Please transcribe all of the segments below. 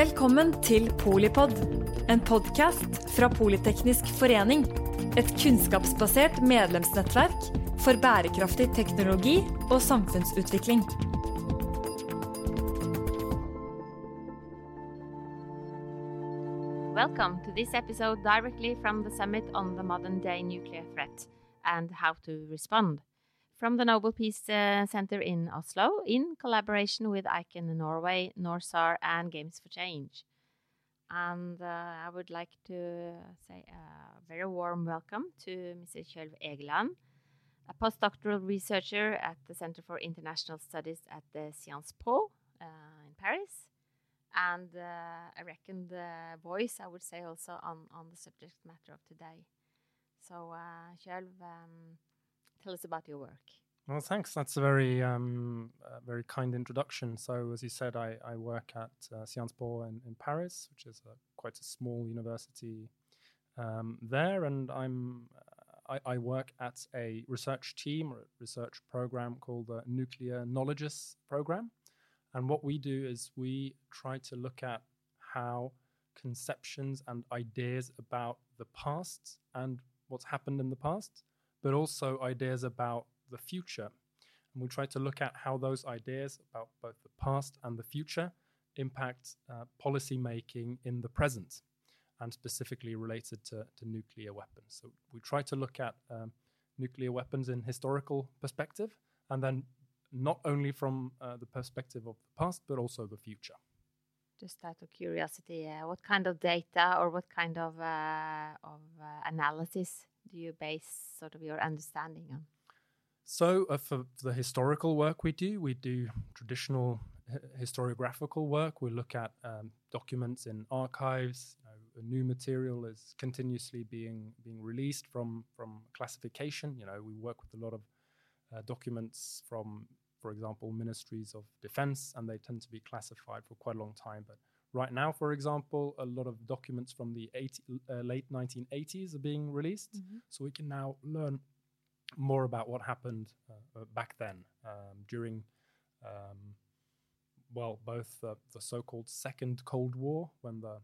Velkommen til Polipod, en podkast fra Politeknisk forening. Et kunnskapsbasert medlemsnettverk for bærekraftig teknologi og samfunnsutvikling. Welcome to this episode directly from the summit on the modern day nuclear threat and how to respond. From the Nobel Peace uh, Center in Oslo, in collaboration with ICAN Norway, NORSAR, and Games for Change. And uh, I would like to say a very warm welcome to Mr. Kjølv Egeland, a postdoctoral researcher at the Center for International Studies at the Sciences Po uh, in Paris and uh, a reckoned uh, voice, I would say, also on, on the subject matter of today. So, uh, Kjølv, um, tell us about your work. Well, thanks. That's a very, um, a very kind introduction. So, as you said, I, I work at uh, Sciences Po in, in Paris, which is a, quite a small university um, there, and I'm uh, I, I, work at a research team or a research program called the Nuclear Knowledges Program. And what we do is we try to look at how conceptions and ideas about the past and what's happened in the past, but also ideas about the future. And we try to look at how those ideas about both the past and the future impact uh, policy making in the present and specifically related to, to, nuclear weapons. So we try to look at um, nuclear weapons in historical perspective and then not only from uh, the perspective of the past, but also the future. Just out of curiosity, uh, what kind of data or what kind of, uh, of uh, analysis do you base sort of your understanding on? So, uh, for the historical work we do, we do traditional historiographical work. We look at um, documents in archives. You know, new material is continuously being being released from from classification. You know, we work with a lot of uh, documents from for example, ministries of defense, and they tend to be classified for quite a long time. But right now, for example, a lot of documents from the 80, uh, late 1980s are being released. Mm-hmm. So we can now learn more about what happened uh, uh back then um, during, um, well, both the so called Second Cold War, when the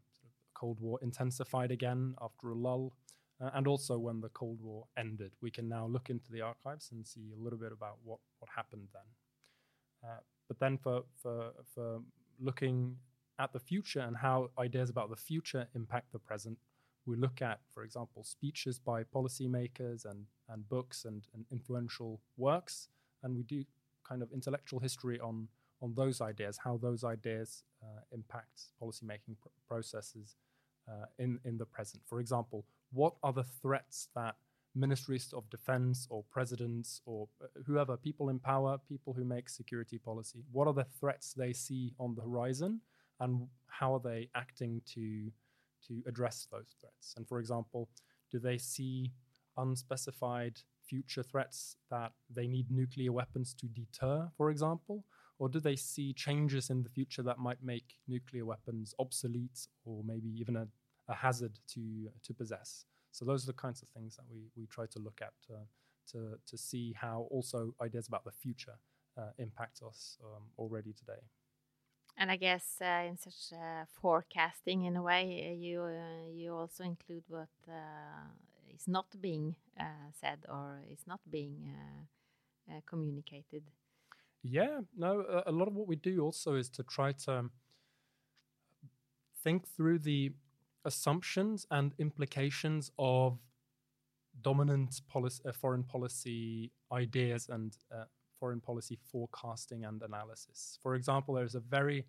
Cold War intensified again after a lull. Uh, and also when the Cold War ended, we can now look into the archives and see a little bit about what, what happened then. Uh, but then for, for, for looking at the future and how ideas about the future impact the present, we look at, for example, speeches by policymakers and, and books and, and influential works, and we do kind of intellectual history on, on those ideas, how those ideas uh, impact policymaking pr- processes uh, in, in the present. For example, what are the threats that ministries of defense or presidents or uh, whoever, people in power, people who make security policy, what are the threats they see on the horizon and how are they acting to, to address those threats? And for example, do they see unspecified future threats that they need nuclear weapons to deter, for example? Or do they see changes in the future that might make nuclear weapons obsolete or maybe even a, a hazard to, to possess? So those are the kinds of things that we, we try to look at uh, to, to see how also ideas about the future uh, impact us um, already today. And I guess uh, in such uh, forecasting, in a way, uh, you uh, you also include what is not being said or is not being communicated. Yeah, no. a lot of what we do also is to try to think through the assumptions and implications of dominant policy, uh, foreign policy ideas and uh, foreign policy forecasting and analysis. For example, there's a very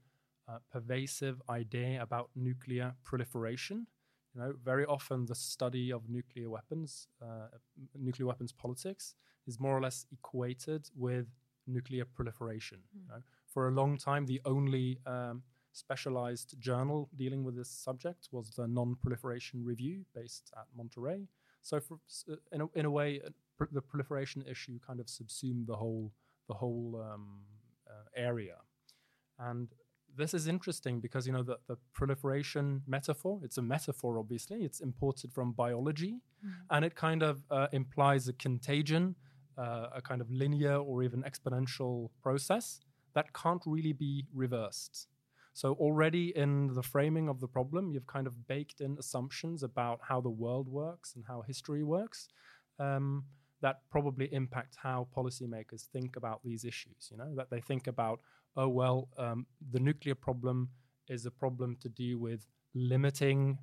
uh, pervasive idea about nuclear proliferation. You know, very often the study of nuclear weapons, uh, nuclear weapons politics, is more or less equated with nuclear proliferation. Mm. You know? For a long time, the only um, specialized journal dealing with this subject was the Non-Proliferation Review, based at Monterey. So, for, uh, in, a, in a way, uh, pr- the proliferation issue kind of subsumed the whole the whole um, uh, area, and this is interesting because you know the, the proliferation metaphor. It's a metaphor, obviously. It's imported from biology, mm. and it kind of uh, implies a contagion, uh, a kind of linear or even exponential process that can't really be reversed. So already in the framing of the problem, you've kind of baked in assumptions about how the world works and how history works. Um, that probably impact how policymakers think about these issues. You know that they think about, oh well, um, the nuclear problem is a problem to do with limiting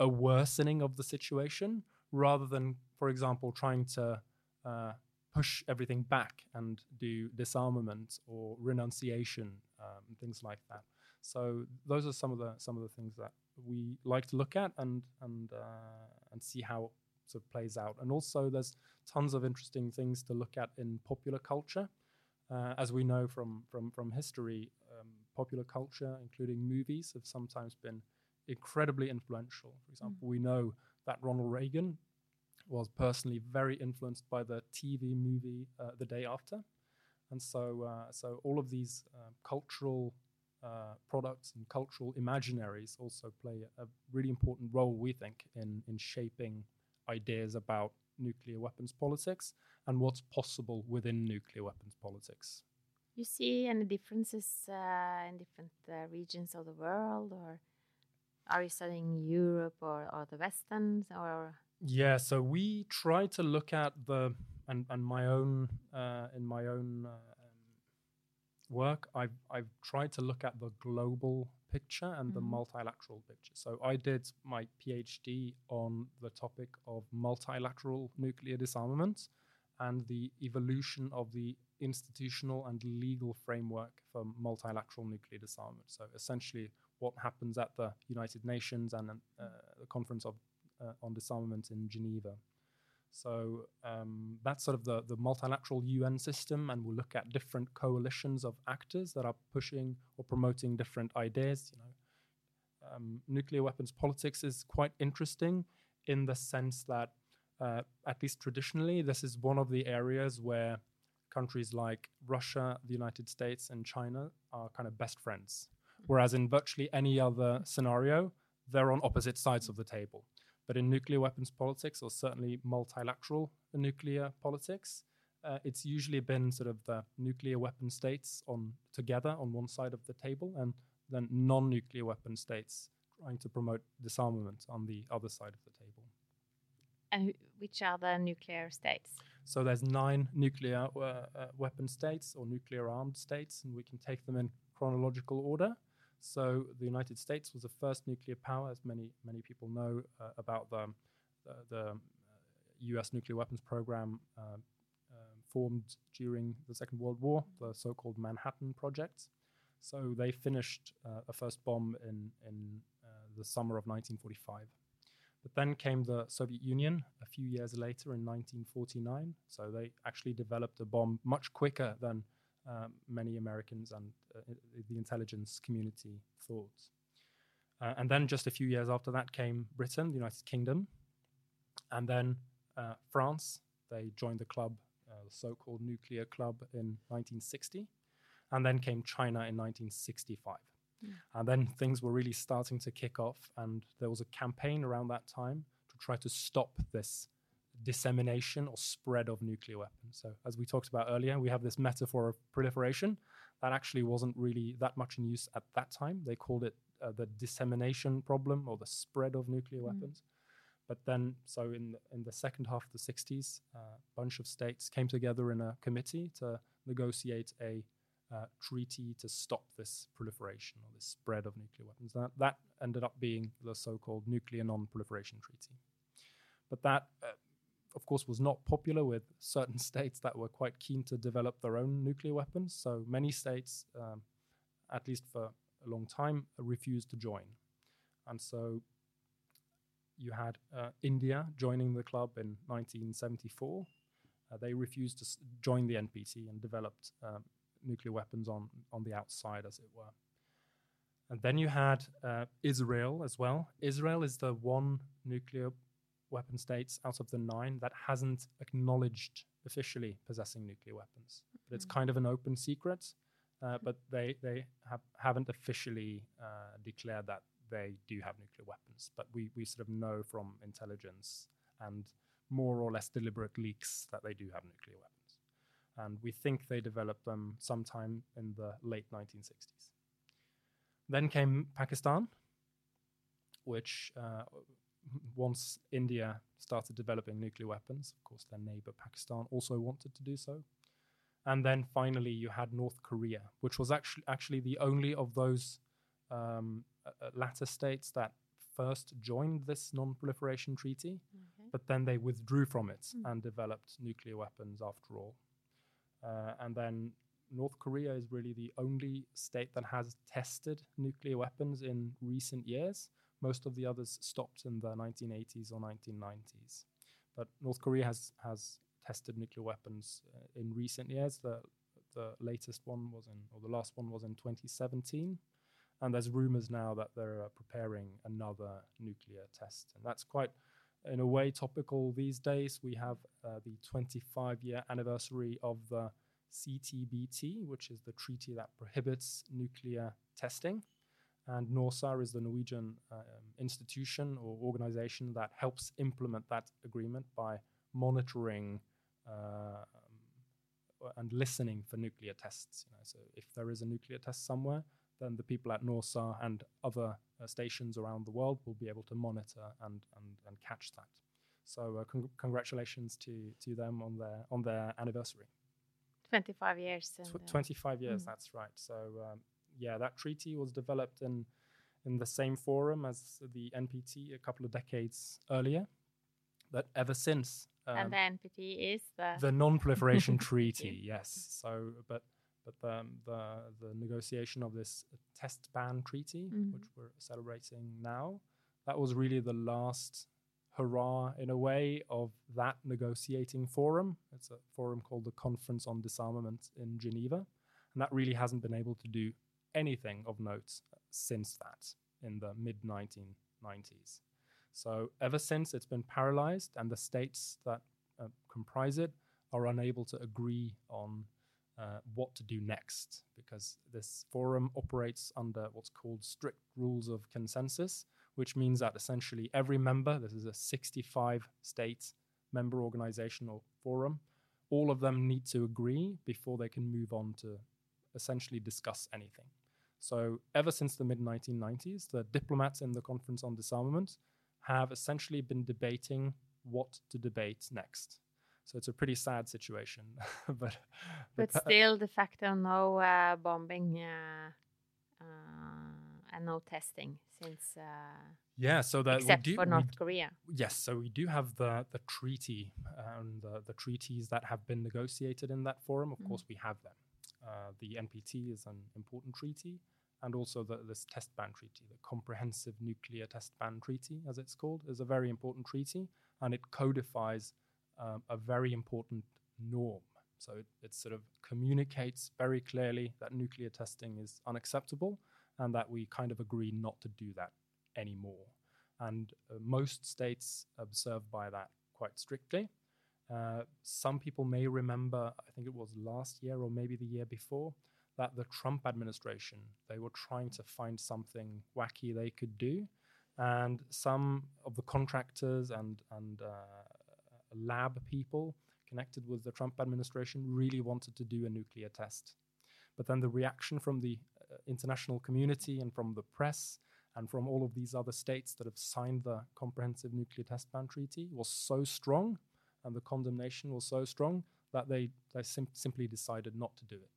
a worsening of the situation, rather than, for example, trying to uh, push everything back and do disarmament or renunciation, um, things like that. So those are some of the some of the things that we like to look at and and uh, and see how sort of plays out. And also, there's tons of interesting things to look at in popular culture, uh, as we know from from from history. Um, popular culture, including movies, have sometimes been incredibly influential. For example, mm. we know that Ronald Reagan was personally very influenced by the TV movie uh, The Day After, and so uh, so all of these uh, cultural uh, products and cultural imaginaries also play a really important role, we think, in in shaping ideas about nuclear weapons politics and what's possible within nuclear weapons politics. You see any differences uh, in different uh, regions of the world, or are you studying Europe or, or the Westerns, or yeah, so we try to look at the and and my own uh, in my own uh, work, I've I've tried to look at the global picture and mm-hmm. the multilateral picture. So I did my PhD on the topic of multilateral nuclear disarmament and the evolution of the institutional and legal framework for multilateral nuclear disarmament. So essentially, what happens at the United Nations and uh, the Conference of uh, on disarmament in Geneva. So um, that's sort of the, the multilateral UN system, and we'll look at different coalitions of actors that are pushing or promoting different ideas. You know, um, nuclear weapons politics is quite interesting in the sense that, uh, at least traditionally, this is one of the areas where countries like Russia, the United States, and China are kind of best friends. Mm-hmm. Whereas in virtually any other scenario, they're on opposite sides of the table. But in nuclear weapons politics, or certainly multilateral nuclear politics, uh, it's usually been sort of the nuclear weapon states on together on one side of the table, and then non-nuclear weapon states trying to promote disarmament on the other side of the table. And which are the nuclear states? So there's nine nuclear uh, uh, weapon states or nuclear armed states, and we can take them in chronological order. So the United States was the first nuclear power, as many many people know uh, about the the, the U.S. Uh, nuclear weapons program uh, um, formed during the Second World War, the so-called Manhattan Project. So they finished uh, a first bomb in in the summer of 1945. But then came the Soviet Union a few years later in 1949. So they actually developed a bomb much quicker than um, many Americans and uh, the intelligence community thought. Uh, and then just a few years after that came Britain, the United Kingdom, and then uh, France. They joined the club, uh, the so-called nuclear club, in 1960, and then came China in 1965. Mm. And then things were really starting to kick off, and there was a campaign around that time to try to stop this dissemination or spread of nuclear weapons. So, as we talked about earlier, we have this metaphor of proliferation that actually wasn't really that much in use at that time. They called it uh, the dissemination problem or the spread of nuclear mm. weapons. But then, so in the, in the second half of the 60s, a uh, bunch of states came together in a committee to negotiate a uh, treaty to stop this proliferation or this spread of nuclear weapons. That, that ended up being the so-called Nuclear Non-Proliferation Treaty. But that uh, of course, was not popular with certain states that were quite keen to develop their own nuclear weapons. So many states, um, at least for a long time, refused to join. And so you had uh, India joining the club in 1974. Uh, they refused to s- join the NPT and developed um, nuclear weapons on, on the outside, as it were. And then you had uh, Israel as well. Israel is the one nuclear weapon states out of the nine that hasn't acknowledged officially possessing nuclear weapons. But it's mm-hmm. kind of an open secret. Uh, but they they have haven't officially uh, declared that they do have nuclear weapons. But we we sort of know from intelligence and more or less deliberate leaks that they do have nuclear weapons, and we think they developed them sometime in the late 1960s. Then came Pakistan, which uh, once India started developing nuclear weapons, of course, their neighbor Pakistan also wanted to do so. And then finally, you had North Korea, which was actually actually the only of those um, uh, latter states that first joined this non-proliferation treaty, Okay. but then they withdrew from it Mm. and developed nuclear weapons after all. Uh, and then North Korea is really the only state that has tested nuclear weapons in recent years. Most of the others stopped in the 1980s or 1990s. But North Korea has has tested nuclear weapons uh, in recent years. The the latest one was in, or the last one was in 2017, and there's rumors now that they're uh, preparing another nuclear test, and that's quite, in a way, topical these days. We have uh, the 25-year anniversary of the CTBT, which is the treaty that prohibits nuclear testing. And NORSAR is the Norwegian um, institution or organization that helps implement that agreement by monitoring uh, um, and listening for nuclear tests. You know, so if there is a nuclear test somewhere, then the people at NORSAR and other uh, stations around the world will be able to monitor and and, and catch that. So uh, con- congratulations to to them on their on their anniversary. 25 years. Tw- uh, 25 years, mm. that's right. So um, yeah, that treaty was developed in in the same forum as the NPT a couple of decades earlier. But ever since, um, and the NPT is the. the non-proliferation treaty, yes. So, but but the, the the negotiation of this test ban treaty, Mhm. which we're celebrating now, that was really the last hurrah in a way of that negotiating forum. It's a forum called the Conference on Disarmament in Geneva, and that really hasn't been able to do anything of note since that in the mid 1990s. So ever since it's been paralyzed, and the states that uh, comprise it are unable to agree on uh, what to do next because this forum operates under what's called strict rules of consensus, which means that essentially every member, this is a 65 state member organization or forum, all of them need to agree before they can move on to essentially discuss anything. So, ever since the mid 1990s, the diplomats in the Conference on Disarmament have essentially been debating what to debate next. So it's a pretty sad situation, but but pa- still, de facto, no uh, bombing uh, uh, and no testing since. Uh, yeah, so that except we do, for North Korea. Yes, so we do have the the treaty and the, the treaties that have been negotiated in that forum. Of Mhm. course, we have them. Uh, the NPT is an important treaty, and also the, this test ban treaty, the Comprehensive Nuclear Test Ban Treaty, as it's called, is a very important treaty, and it codifies um, a very important norm. So it, it sort of communicates very clearly that nuclear testing is unacceptable, and that we kind of agree not to do that anymore and uh, most states observe by that quite strictly. Uh, some people may remember, I think it was last year or maybe the year before, that the Trump administration they were trying to find something wacky they could do, and some of the contractors and and uh, lab people connected with the Trump administration really wanted to do a nuclear test, but then the reaction from the uh, international community and from the press and from all of these other states that have signed the Comprehensive Nuclear Test Ban Treaty was so strong, and the condemnation was so strong that they, they sim- simply decided not to do it.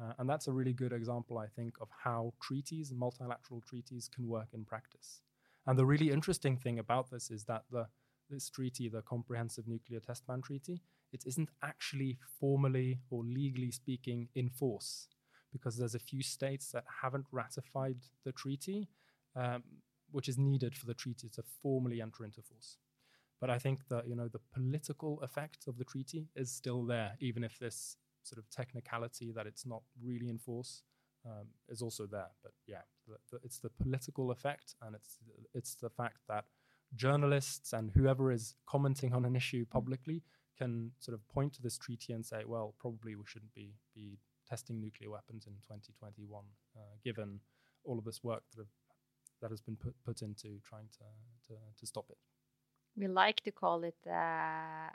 Uh, and that's a really good example, I think, of how treaties, multilateral treaties, can work in practice. And the really interesting thing about this is that the this treaty, the Comprehensive Nuclear Test Ban Treaty, it isn't actually formally or legally speaking in force because there's a few states that haven't ratified the treaty, um, which is needed for the treaty to formally enter into force. But I think that you know the political effect of the treaty is still there, even if this sort of technicality that it's not really in force um, is also there. But yeah, the, the, it's the political effect, and it's it's the fact that journalists and whoever is commenting on an issue publicly can sort of point to this treaty and say, well, probably we shouldn't be be testing nuclear weapons in 2021, uh, given all of this work that have that has been put put into trying to to, to stop it. We like to call it uh, uh,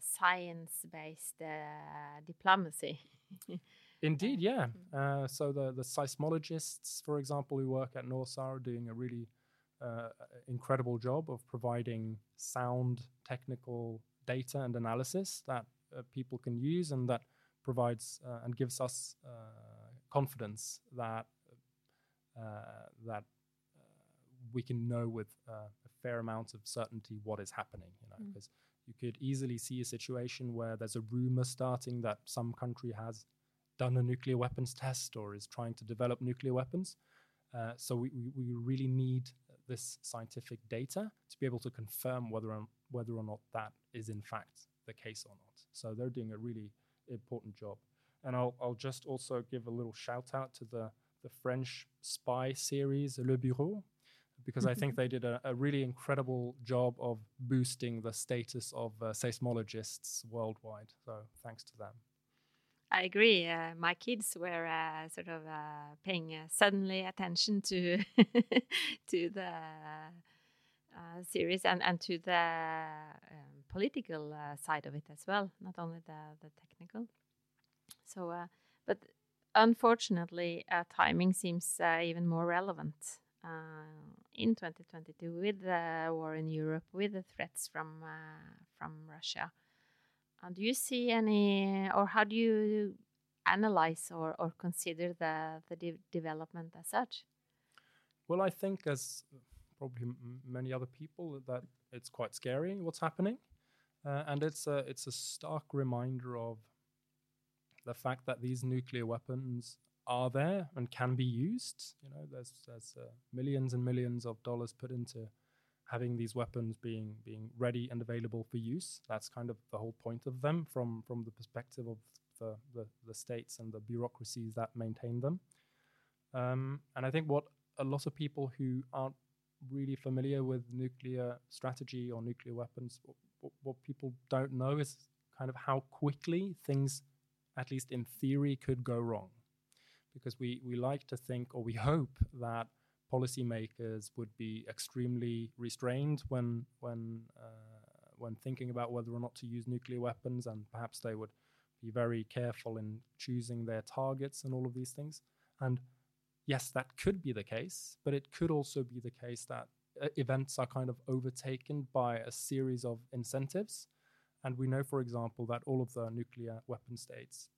science-based uh, diplomacy. Indeed, yeah. Uh, so the the seismologists, for example, who work at NORSAR, are doing a really uh, incredible job of providing sound technical data and analysis that uh, people can use and that provides uh, and gives us uh, confidence that uh, that we can know with fair amount of certainty what is happening. You know, because mm. you could easily see a situation where there's a rumor starting that some country has done a nuclear weapons test or is trying to develop nuclear weapons. Uh, so we, we, we, really need this scientific data to be able to confirm whether or, whether or not that is in fact the case or not. So they're doing a really important job. And I'll, I'll just also give a little shout out to the, the French spy series, Le Bureau, because I think they did a, a, really incredible job of boosting the status of uh, seismologists worldwide. So thanks to them. I agree. Uh, my kids were uh, sort of uh, paying uh, suddenly attention to to the uh, series and, and to the um, political uh, side of it as well, not only the the technical. So, but unfortunately, timing seems even more relevant in 2022 with the war in Europe, with the threats from from Russia. Uh, do you see any, or how do you analyze or, or consider the, the de development as such? Well, I think, as probably many other people, that it's quite scary what's happening, uh, and it's a it's a stark reminder of the fact that these nuclear weapons are there and can be used. You know, there's there's uh, millions and millions of dollars put into having these weapons being being ready and available for use. That's kind of the whole point of them from from the perspective of the the, the states and the bureaucracies that maintain them. Um, and I think what a lot of people who aren't really familiar with nuclear strategy or nuclear weapons, what, what people don't know is kind of how quickly things, at least in theory, could go wrong. Because we, we like to think, or we hope that policymakers would be extremely restrained when when uh, when thinking about whether or not to use nuclear weapons, and perhaps they would be very careful in choosing their targets and all of these things. And yes, that could be the case, but it could also be the case that uh, events are kind of overtaken by a series of incentives. And we know, for example, that all of the nuclear weapon states,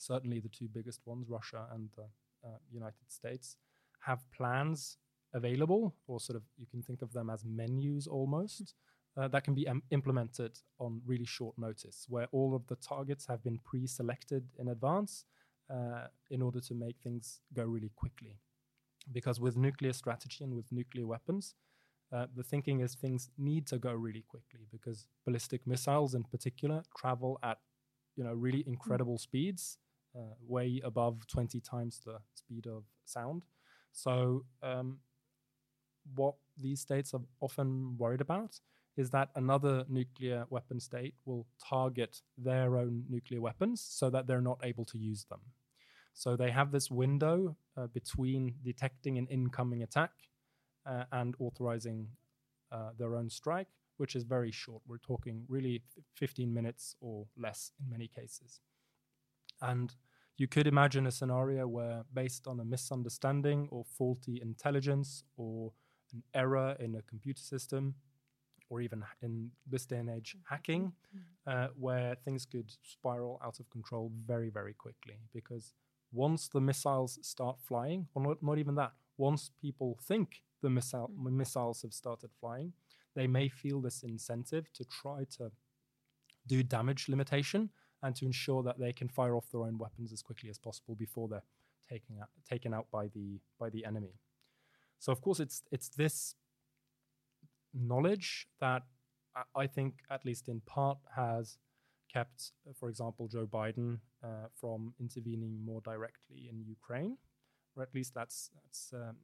certainly the two biggest ones, Russia and the uh, United States, have plans available, or sort of you can think of them as menus almost, uh, that can be um, implemented on really short notice, where all of the targets have been pre selected in advance uh, in order to make things go really quickly. Because with nuclear strategy and with nuclear weapons, uh, the thinking is things need to go really quickly because ballistic missiles in particular travel at you know really incredible mm. speeds uh, way above 20 times the speed of sound so, um, what these states are often worried about is that another nuclear weapon state will target their own nuclear weapons so that they're not able to use them. So, they have this window uh, between detecting an incoming attack uh, and authorizing uh, their own strike, which is very short. We're talking really 15 minutes or less in many cases. And you could imagine a scenario where, based on a misunderstanding or faulty intelligence or an error in a computer system, or even in this day and age, hacking, mm-hmm. uh, where things could spiral out of control very, very quickly. Because once the missiles start flying, or not, not even that, once people think the missile, mm-hmm. missiles have started flying, they may feel this incentive to try to do damage limitation and to ensure that they can fire off their own weapons as quickly as possible before they're taken out, taken out by the by the enemy. So of course it's it's this knowledge that I think at least in part has kept, for example, Joe Biden uh, from intervening more directly in Ukraine, or at least that's that's um,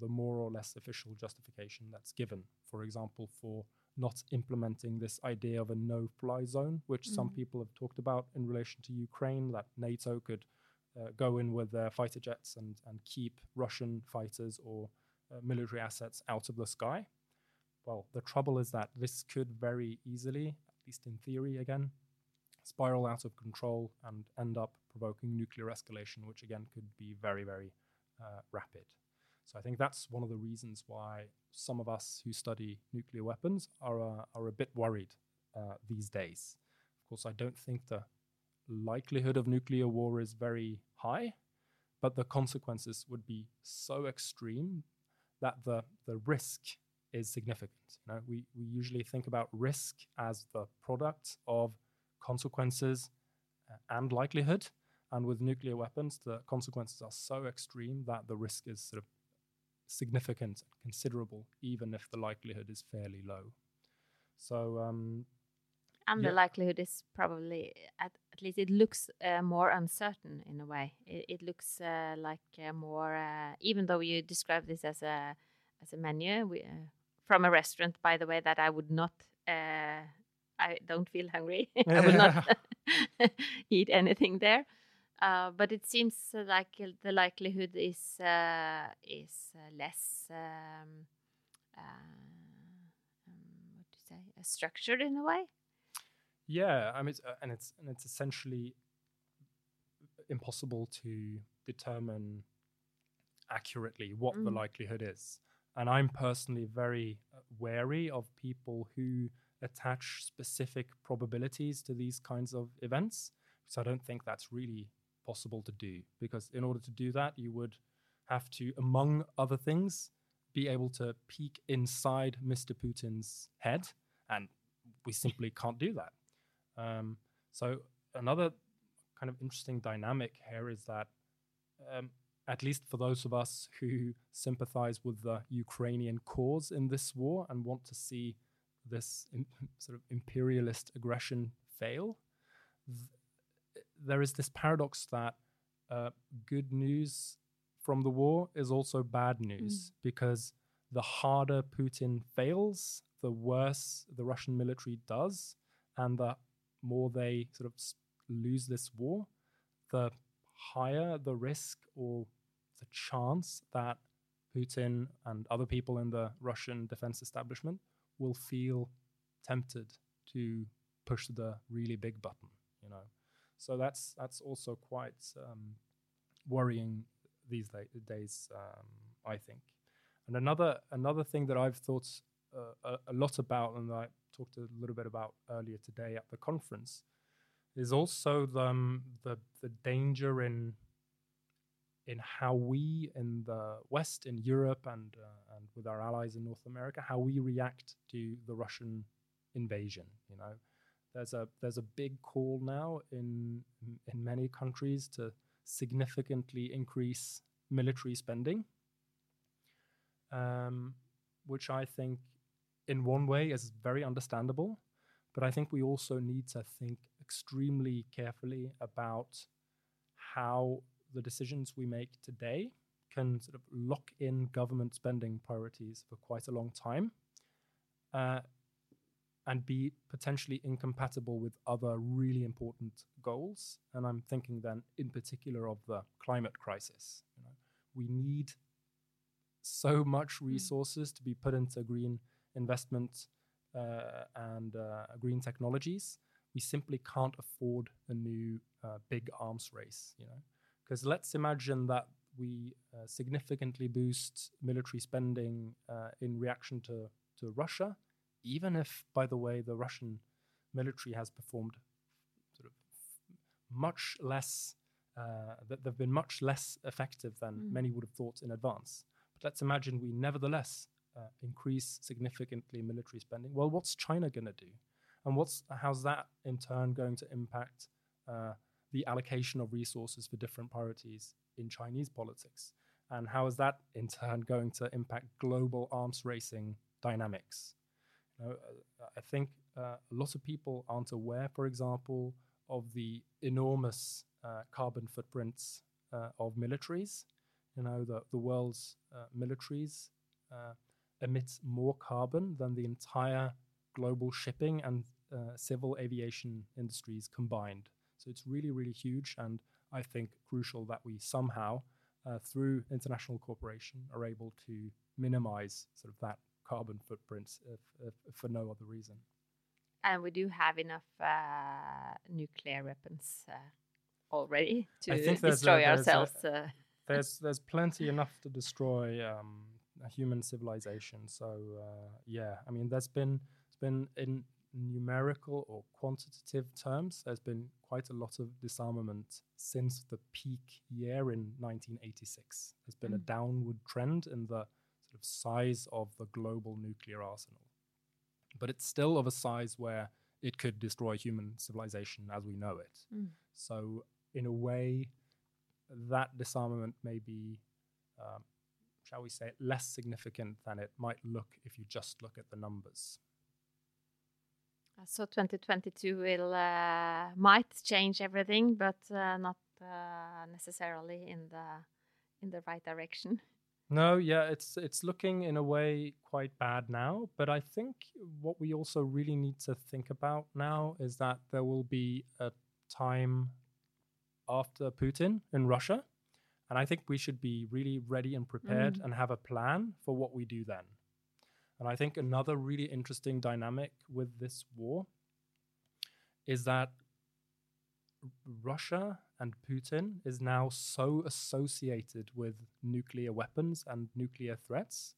the more or less official justification that's given. For example, for not implementing this idea of a no fly zone, which mm. some people have talked about in relation to Ukraine, that NATO could uh, go in with their fighter jets and, and keep Russian fighters or uh, military assets out of the sky. Well, the trouble is that this could very easily, at least in theory again, spiral out of control and end up provoking nuclear escalation, which again could be very, very uh, rapid. So I think that's one of the reasons why some of us who study nuclear weapons are uh, are a bit worried uh, these days. Of course, I don't think the likelihood of nuclear war is very high, but the consequences would be so extreme that the the risk is significant. You know, we we usually think about risk as the product of consequences uh, and likelihood, and with nuclear weapons, the consequences are so extreme that the risk is sort of significant, and considerable, even if the likelihood is fairly low. So, um, and yeah. the likelihood is probably at, at least it looks uh, more uncertain in a way. It, it looks uh, like uh, more, uh, even though you describe this as a as a menu we, uh, from a restaurant, by the way, that I would not. Uh, I don't feel hungry. I will not eat anything there. Uh, but it seems like the likelihood is uh, is uh, less um, um, what do you say structured in a way. Yeah, I mean, and it's and it's essentially impossible to determine accurately what mm. the likelihood is. And I'm personally very wary of people who attach specific probabilities to these kinds of events. So I don't think that's really possible to do because in order to do that, you would have to, among other things, be able to peek inside Mr. Putin's head, and we simply can't do that. Um, so another kind of interesting dynamic here is that, um, at least for those of us who sympathize with the Ukrainian cause in this war and want to see this sort of imperialist aggression fail, th- there is this paradox that uh, good news from the war is also bad news mm. because the harder Putin fails, the worse the Russian military does, and the more they sort of lose this war, the higher the risk or the chance that Putin and other people in the Russian defense establishment will feel tempted to push the really big button. So that's that's also quite um, worrying these days, um, I think. And another another thing that I've thought uh, a, a, lot about, and I talked a little bit about earlier today at the conference, is also the um, the, the danger in in how we in the West, in Europe, and uh, and with our allies in North America, how we react to the Russian invasion. You know, there's a there's a big call now in in many countries to significantly increase military spending, um, which I think, in one way, is very understandable. But I think we also need to think extremely carefully about how the decisions we make today can sort of lock in government spending priorities for quite a long time. Uh, and be potentially incompatible with other really important goals. And I'm thinking then, in particular, of the climate crisis. You know, we need so much hmm. resources mm. to be put into green investment uh, and uh, green technologies. We simply can't afford a new uh, big arms race. You know, because let's imagine that we uh, significantly boost military spending uh, in reaction to to Russia even if, by the way, the Russian military has performed sort of much less, uh, that they've been much less effective than mm. many would have thought in advance. But let's imagine we nevertheless uh, increase significantly military spending. Well, what's China going to do? And what's how's that in turn going to impact uh, the allocation of resources for different priorities in Chinese politics? And how is that in turn going to impact global arms racing dynamics? Uh, I think uh, a lot of people aren't aware, for example, of the enormous uh, carbon footprints uh, of militaries. You know, the, the world's uh, militaries uh, emit more carbon than the entire global shipping and civil aviation industries combined. So it's really, really huge, and I think crucial that we somehow, through international cooperation, are able to minimize sort of that carbon footprints if, if, if for no other reason. And we do have enough uh, nuclear weapons. Uh, already to a- destroy a- ourselves. uh, there's there's plenty enough to destroy um, a human civilization. So uh, yeah, I mean, there's been it's been in numerical or quantitative terms, there's been quite a lot of disarmament since the peak year in 1986. There's been a Mm. downward trend in the sort of size of the global nuclear arsenal, but it's still of a size where it could destroy human civilization as we know it. Mm. So in a way, that disarmament may be, um, shall we say, less significant than it might look if you just look at the numbers. So 2022 will uh, might change everything, but uh, not uh, necessarily in the in the right direction. No, yeah, it's it's looking in a way quite bad now, but I think what we also really need to think about now is that there will be a time after Putin in Russia, and I think we should be really ready and prepared Mm. and have a plan for what we do then. And I think another really interesting dynamic with this war is that Russia and Putin is now so associated with nuclear weapons and nuclear threats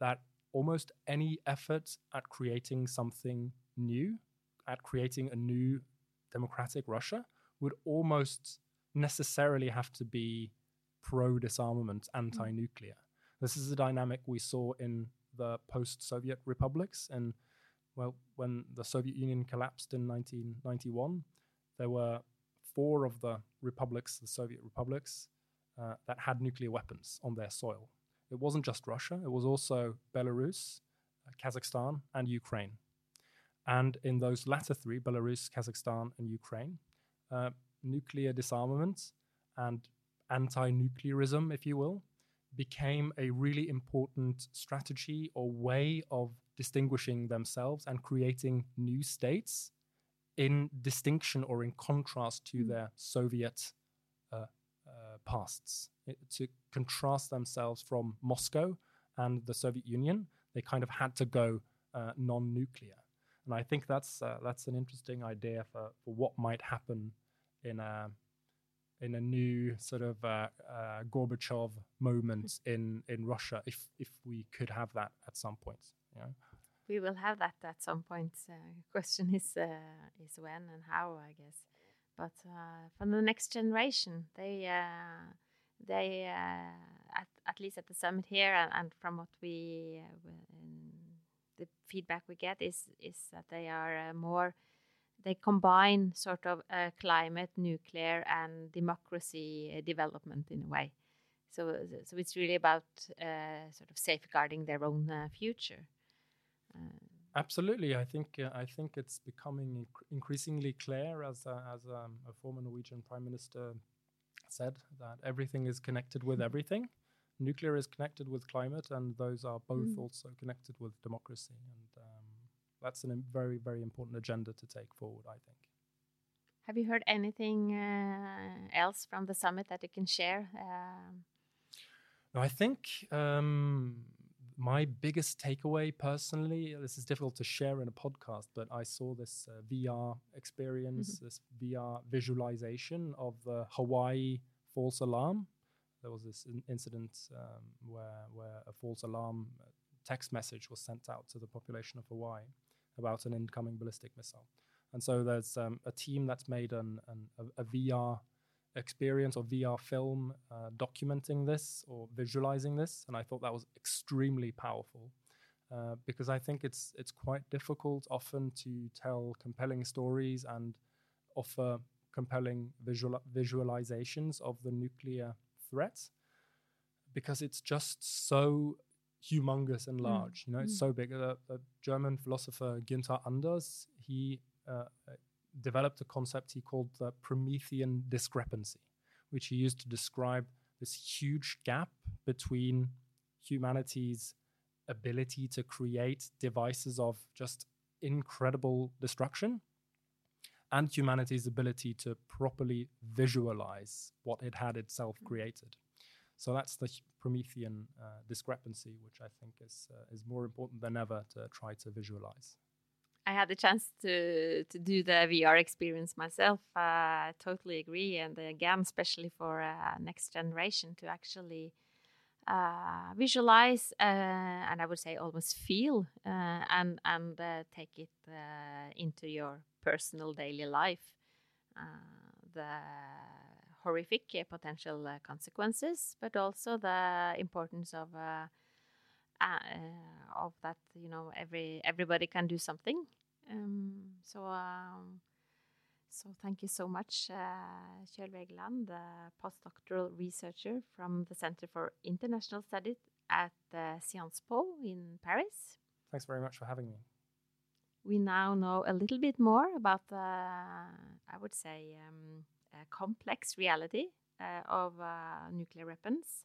that almost any effort at creating something new, at creating a new democratic Russia, would almost necessarily have to be pro disarmament, mm. anti nuclear. This is a dynamic we saw in the post Soviet republics. And well, when the Soviet Union collapsed in 1991, there were four of the republics, the Soviet republics, uh, that had nuclear weapons on their soil. It wasn't just Russia, it was also Belarus, uh, Kazakhstan, and Ukraine. And in those latter three, Belarus, Kazakhstan, and Ukraine, uh, nuclear disarmament and anti nuclearism, if you will, became a really important strategy or way of distinguishing themselves and creating new states in distinction or in contrast to Mm. their Soviet uh, uh, pasts. It- to contrast themselves from Moscow and the Soviet Union, they kind of had to go uh, non-nuclear, and I think that's uh, that's an interesting idea for, for what might happen in a in a new sort of uh, uh, Gorbachev moment in in Russia, if if we could have that at some point. You know? We will have that at some point. Uh, question is uh, is when and how, I guess. But uh, the next generation, they uh, they uh, at at least at the summit here, and, and from what we uh, the feedback we get is is that they are uh, more they combine sort of climate, nuclear, and democracy development in a way. So, so it's really about sort of safeguarding their own future. Absolutely, I think uh, I think it's becoming inc- increasingly clear, as uh, as um, a former Norwegian prime minister said, that everything is connected with everything. Nuclear is connected with climate, and those are both Mm. also connected with democracy, and um, that's a very very important agenda to take forward. I think. have you heard anything uh, else from the summit that you can share? Um, No, I think um, my biggest takeaway personally, this is difficult to share in a podcast, but I saw this uh, VR experience, this VR visualization of the Hawaii false alarm. There was this in- incident um, where, where a false alarm uh, text message was sent out to the population of Hawaii about an incoming ballistic missile. And so there's um, a team that's made an, an, a, a VR experience or VR film uh, documenting this or visualizing this, and I thought that was extremely powerful uh, because I think it's it's quite difficult often to tell compelling stories and offer compelling visual visualizations of the nuclear threat because it's just so humongous and Mm, large. You know, it's mm. so big. Uh, the German philosopher Günther Anders he uh, developed a concept he called the Promethean discrepancy, which he used to describe this huge gap between humanity's ability to create devices of just incredible destruction and humanity's ability to properly visualize what it had itself created. So that's the Promethean uh, discrepancy, which I think is uh, is more important than ever to try to visualize. I had the chance to to do the VR experience myself. Uh, I totally agree, and again, especially for uh, next generation to actually uh, visualize uh, and I would say almost feel uh, and and uh, take it into your personal daily life. the horrific potential consequences, but also the importance of of that you know every everybody can do something um, so, um, so thank you so much, uh, Kjølv Egeland, the postdoctoral researcher from the Center for International Studies at uh, Sciences Po in Paris. Thanks very much for having me. We now know a little bit more about the, I would say, um, complex reality uh, of uh, nuclear weapons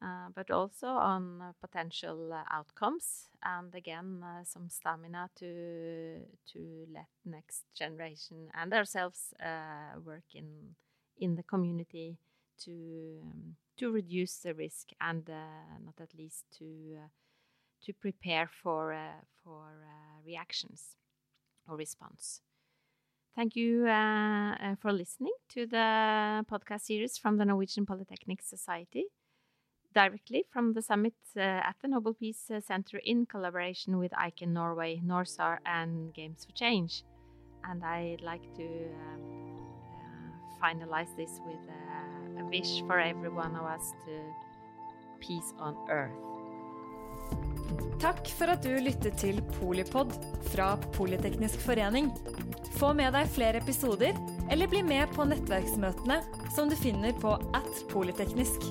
Eh, but also on potential outcomes and again eh, some stamina to to let next generation and ourselves eh, work in in the community to um, to reduce the risk and not at least to to prepare for for reactions or response. Thank you uh, for listening to the podcast series from the Norwegian Polytechnic Society directly from the summit uh, at the Nobel Peace uh, Center in collaboration with ICANN Norway, NORSAR, and Games for Change. And I'd like to um, uh, finalize this with uh, a wish for every one of us to peace on earth. Takk for at du lyttet til Polipod fra Politeknisk forening. Få med deg flere episoder, eller bli med på nettverksmøtene som du finner på at polyteknisk.